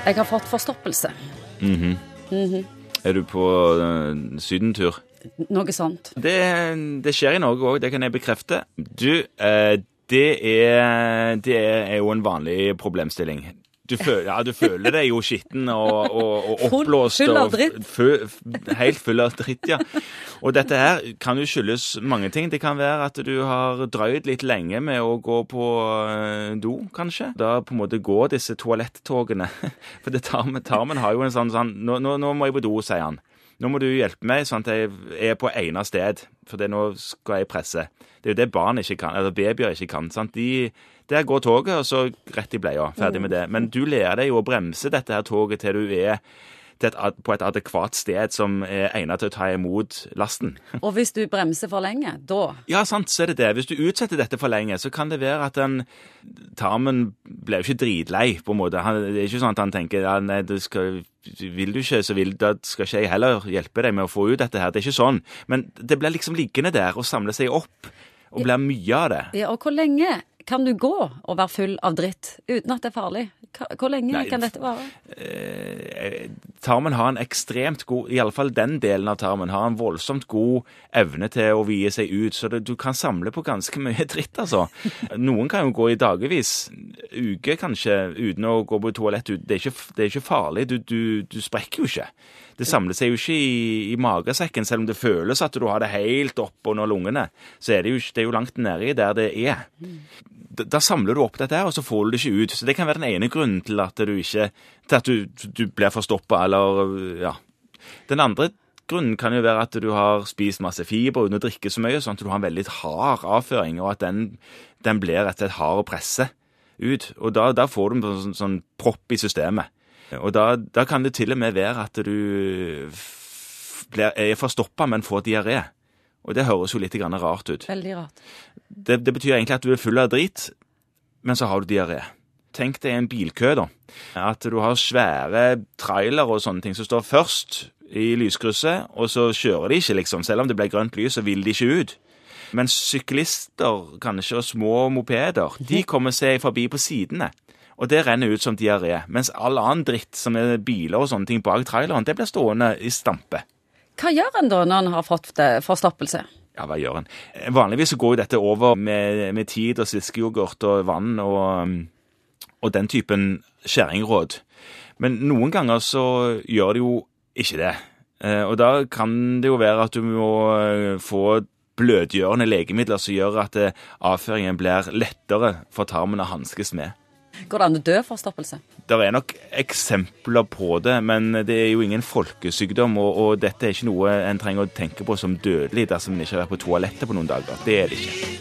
Jeg har fått forstoppelse. Er du på uh, sydentur? Noe sånt. Det, det skjer i Norge òg, det kan jeg bekrefte. Du, uh, det er, det er jo en vanlig problemstilling. Du føler, ja, du føler deg jo skitten og, og, og oppblåst. full av og dritt. fø- helt full av dritt, ja. Og dette her kan jo skyldes mange ting. Det kan være at du har drøyd litt lenge med å gå på eh, do, kanskje. Da på en måte går disse toalettogene. For tarmen, tarmen har jo en sånn, sånn nå, nå, nå må jeg på do, sier han. Nå må du hjelpe meg sånn at jeg er på egnet sted, for det nå skal jeg presse. Det er jo det barn ikke kan, eller babyer ikke kan. sant? De, der går toget, og så rett i bleia. Ferdig med det. Men du lærer deg jo å bremse dette her toget til du er et, på et adekvat sted som er egnet til å ta imot lasten. Og hvis du bremser for lenge, da Ja, sant, så er det det. Hvis du utsetter dette for lenge, så kan det være at den tarmen blir jo ikke dritlei, på en måte. Han, det er ikke sånn at han tenker ja, nei, det skal, vil du ikke, så vil, da skal ikke jeg heller hjelpe deg med å få ut dette her. Det er ikke sånn. Men det blir liksom liggende der og samle seg opp, og blir mye av det. Ja, og hvor lenge kan du gå og være full av dritt uten at det er farlig? Hvor lenge Nei, kan dette vare? Eh, tarmen har en ekstremt god, iallfall den delen av tarmen, har en voldsomt god evne til å vie seg ut, så det, du kan samle på ganske mye dritt, altså. Noen kan jo gå i dagevis, uker kanskje, uten å gå på toalett. Det er ikke, det er ikke farlig, du, du, du sprekker jo ikke. Det samler seg jo ikke i, i magesekken, selv om det føles at du har det helt oppunder lungene. Så er det jo, det er jo langt nedi der det er da, samler du opp dette her, og så får du det ikke ut. Så det kan være den ene grunnen til at du ikke til at du, du blir forstoppa, eller ja. Den andre grunnen kan jo være at du har spist masse fiber uten å drikke så mye, sånn at du har en veldig hard avføring, og at den, den blir rett og slett hard å presse ut. Og da, da får du en sånn, sånn propp i systemet. Og da, da kan det til og med være at du blir, er forstoppa, men får diaré. Og det høres jo litt grann rart ut. Veldig rart. Det, det betyr egentlig at du er full av drit, men så har du diaré. Tenk deg en bilkø, da. At du har svære trailere og sånne ting som står først i lyskrysset, og så kjører de ikke, liksom. Selv om det ble grønt lys, så vil de ikke ut. Men syklister, kanskje, og små mopeder, de kommer seg forbi på sidene. Og det renner ut som diaré. Mens all annen dritt, som er biler og sånne ting bak traileren, det blir stående i stampe. Hva gjør en da når en har fått forstoppelse? Ja, hva gjør en? Vanligvis går jo dette over med, med tid og sviskeyoghurt og vann og, og den typen skjæringråd. Men noen ganger så gjør det jo ikke det. Eh, Og da kan det jo være at du må eh, få blødgjørende legemidler som gjør at eh, avføringen blir lettere for tarmen å hanskes med. Går det an å dø av forstoppelse? Det er nok eksempler på det, men det er jo ingen folkesykdom, og, og dette er ikke noe en trenger å tenke på som dødelig dersom en ikke har vært på toalettet på noen dager. Det er det ikke.